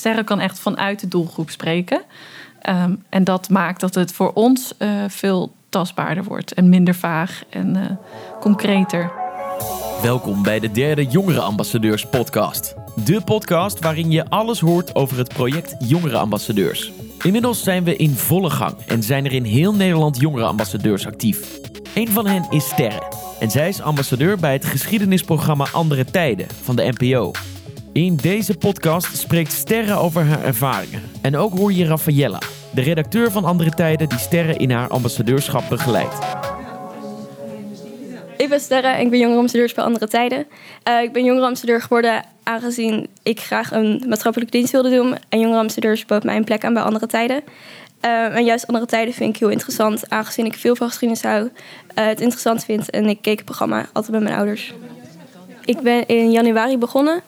Sterren kan echt vanuit de doelgroep spreken. Ehm, en dat maakt dat het voor ons uh, veel tastbaarder wordt en minder vaag en uh, concreter. Welkom bij de derde Jongerenambassadeurs podcast. De podcast waarin je alles hoort over het project Jongerenambassadeurs. Inmiddels zijn we in volle gang en zijn er in heel Nederland jongerenambassadeurs actief. Een van hen is Sterre. En zij is ambassadeur bij het geschiedenisprogramma Andere Tijden van de NPO. In deze podcast spreekt Sterre over haar ervaringen. En ook hoor je Raffaella, de redacteur van Andere Tijden die Sterre in haar ambassadeurschap begeleidt. Ik ben Sterre en ik ben jongerenambassadeur bij Andere Tijden. Uh, ik ben jongerenambassadeur geworden aangezien ik graag een maatschappelijke dienst wilde doen. En jongerenambassadeurs bood mij een plek aan bij Andere Tijden. Uh, en juist andere tijden vind ik heel interessant, aangezien ik veel van geschiedenis hou, uh, het interessant vind. En ik keek het programma altijd met mijn ouders. Ik ben in januari begonnen.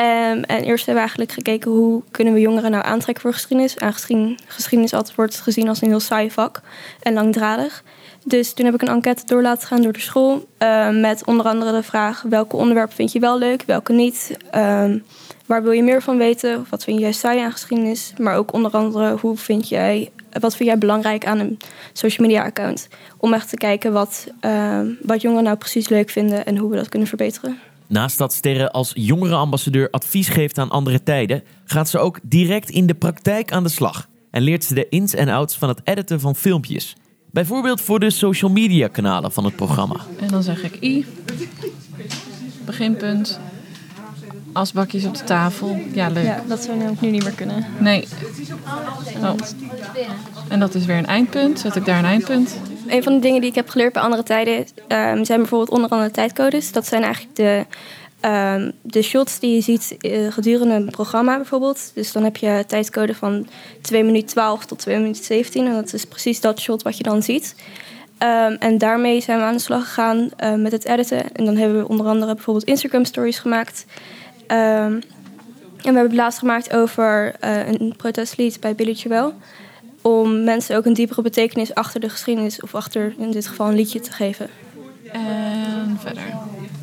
Um, en eerst hebben we eigenlijk gekeken hoe kunnen we jongeren nou aantrekken voor geschiedenis. Aangezien geschiedenis altijd wordt gezien als een heel saai vak en langdradig. Dus toen heb ik een enquête door laten gaan door de school. Uh, met onder andere de vraag welke onderwerpen vind je wel leuk, welke niet. Um, waar wil je meer van weten? Wat vind jij saai aan geschiedenis? Maar ook onder andere hoe vind jij, wat vind jij belangrijk aan een social media account? Om echt te kijken wat, wat jongeren nou precies leuk vinden en hoe we dat kunnen verbeteren. Naast dat Sterre als jongerenambassadeur advies geeft aan andere tijden, gaat ze ook direct in de praktijk aan de slag. En leert ze de ins en outs van het editen van filmpjes. Bijvoorbeeld voor de social media kanalen van het programma. En dan zeg ik I. Beginpunt. Asbakjes op de tafel. Ja, leuk. Ja, dat zou ook nu niet meer kunnen. Nee. Oh. En dat is weer een eindpunt. Zet ik daar een eindpunt? Een van de dingen die ik heb geleerd bij andere tijden um, zijn bijvoorbeeld onder andere tijdcodes. Dat zijn eigenlijk de, um, de shots die je ziet uh, gedurende een programma bijvoorbeeld. Dus dan heb je tijdcode van 2 minuten 12 tot 2 minuten 17. En dat is precies dat shot wat je dan ziet. Um, en daarmee zijn we aan de slag gegaan uh, met het editen. En dan hebben we onder andere bijvoorbeeld Instagram stories gemaakt. Um, en we hebben het laatst gemaakt over uh, een protestlied bij Billy Joel. Om mensen ook een diepere betekenis achter de geschiedenis, of achter in dit geval een liedje te geven. En verder.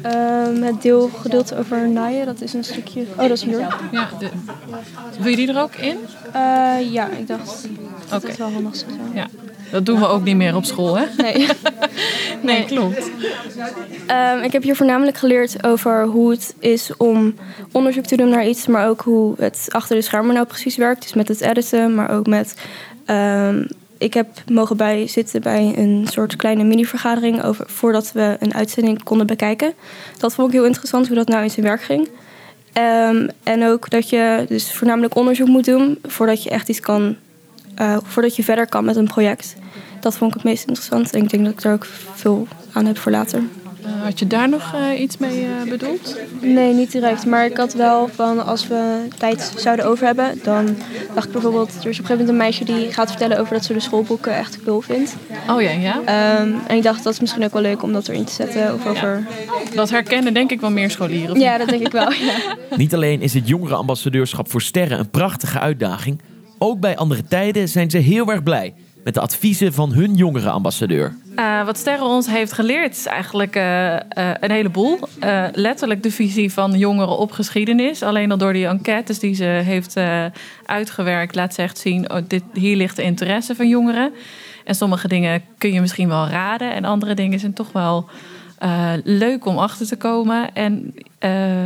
Um, het deel gedeelte over naaien, dat is een stukje. Oh, dat is hier. Ja, de... wil je die er ook in? Uh, ja, ik dacht dat okay. het wel handig zijn. Ja. Dat doen we ook niet meer op school, hè? Nee. nee. nee, klopt. Um, ik heb hier voornamelijk geleerd over hoe het is om onderzoek te doen naar iets, maar ook hoe het achter de schermen nou precies werkt. Dus met het editen, maar ook met. Um, ik heb mogen bij zitten bij een soort kleine mini-vergadering over voordat we een uitzending konden bekijken. Dat vond ik heel interessant hoe dat nou in zijn werk ging. Um, en ook dat je dus voornamelijk onderzoek moet doen voordat je echt iets kan uh, voordat je verder kan met een project. Dat vond ik het meest interessant en ik denk dat ik daar ook veel aan heb voor later. Uh, had je daar nog uh, iets mee bedoeld? Nee, niet direct. Maar ik had wel van als we tijd zouden over hebben, dan dacht ik bijvoorbeeld, er is op een gegeven moment een meisje die gaat vertellen over dat ze de schoolboeken echt cool vindt. Oh ja, ja. Um, en ik dacht dat is misschien ook wel leuk om dat erin te zetten. Of over... Dat herkennen denk ik wel meer scholieren. Ja, dat denk ik wel. Ja. Niet alleen is het jongerenambassadeurschap voor sterren een prachtige uitdaging. Ook bij andere tijden zijn ze heel erg blij met de adviezen van hun jongere ambassadeur. Uh, wat Sterre ons heeft geleerd is eigenlijk uh, uh, een heleboel. letterlijk de visie van jongeren op geschiedenis. Alleen al door die enquêtes die ze heeft uitgewerkt, laat ze echt zien: oh, dit, hier ligt de interesse van jongeren. En sommige dingen kun je misschien wel raden, en andere dingen zijn toch wel leuk om achter te komen. En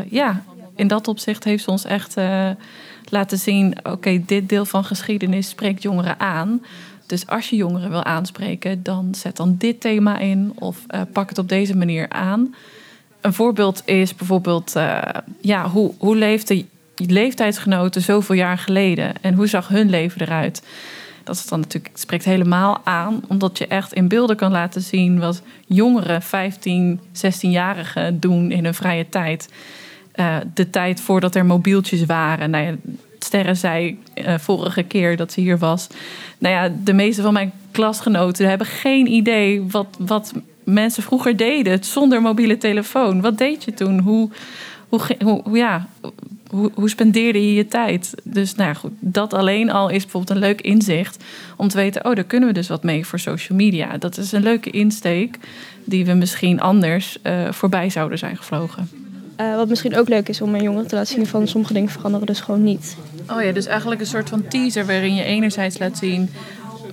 ja, in dat opzicht heeft ze ons echt laten zien: oké, dit deel van geschiedenis spreekt jongeren aan. Dus als je jongeren wil aanspreken, dan zet dan dit thema in of uh, pak het op deze manier aan. Een voorbeeld is bijvoorbeeld, uh, ja, hoe, hoe leefde leeftijdsgenoten zoveel jaar geleden en hoe zag hun leven eruit? Dat is dan natuurlijk, spreekt helemaal aan, omdat je echt in beelden kan laten zien wat jongeren, 15, 16-jarigen doen in hun vrije tijd. Uh, de tijd voordat er mobieltjes waren. Nou ja, Sterre zei uh, vorige keer dat ze hier was. Nou ja, de meeste van mijn klasgenoten hebben geen idee wat, wat mensen vroeger deden zonder mobiele telefoon. Wat deed je toen? Hoe, hoe, hoe, ja, hoe, hoe spendeerde je je tijd? Dus nou goed, dat alleen al is bijvoorbeeld een leuk inzicht om te weten: oh, daar kunnen we dus wat mee voor social media. Dat is een leuke insteek die we misschien anders uh, voorbij zouden zijn gevlogen. Eh, wat misschien ook leuk is om mijn jongeren te laten zien van sommige dingen veranderen dus gewoon niet. Oh ja, dus eigenlijk een soort van teaser waarin je enerzijds laat zien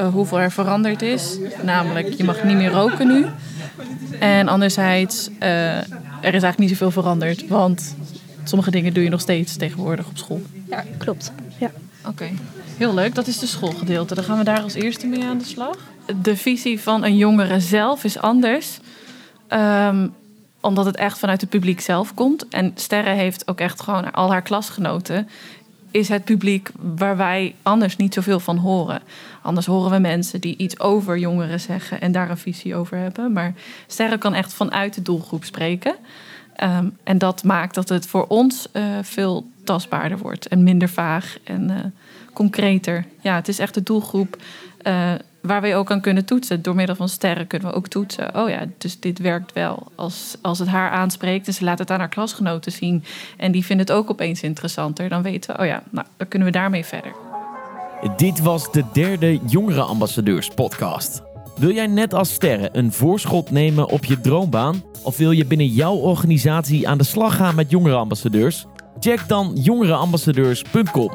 uh, hoeveel er veranderd is. Namelijk, je mag niet meer roken nu. En anderzijds, uh, er is eigenlijk niet zoveel veranderd. Want sommige dingen doe je nog steeds tegenwoordig op school. Ja, klopt. Ja. Oké, heel leuk. Dat is de schoolgedeelte. Dan gaan we daar als eerste mee aan de slag. De visie van een jongere zelf is anders. Um, omdat het echt vanuit het publiek zelf komt. En Sterre heeft ook echt gewoon al haar klasgenoten. Is het publiek waar wij anders niet zoveel van horen. Anders horen we mensen die iets over jongeren zeggen en daar een visie over hebben. Maar Sterre kan echt vanuit de doelgroep spreken. Um, en dat maakt dat het voor ons uh, veel tastbaarder wordt en minder vaag en uh, concreter. Ja, het is echt de doelgroep uh, waar we ook aan kunnen toetsen. Door middel van sterren kunnen we ook toetsen. Oh ja, dus dit werkt wel. Als, als het haar aanspreekt en ze laat het aan haar klasgenoten zien... en die vinden het ook opeens interessanter... dan weten we, oh ja, nou, dan kunnen we daarmee verder. Dit was de derde Jongerenambassadeurs podcast. Wil jij net als sterren een voorschot nemen op je droombaan? Of wil je binnen jouw organisatie aan de slag gaan met jongerenambassadeurs? Check dan jongerenambassadeurs.com.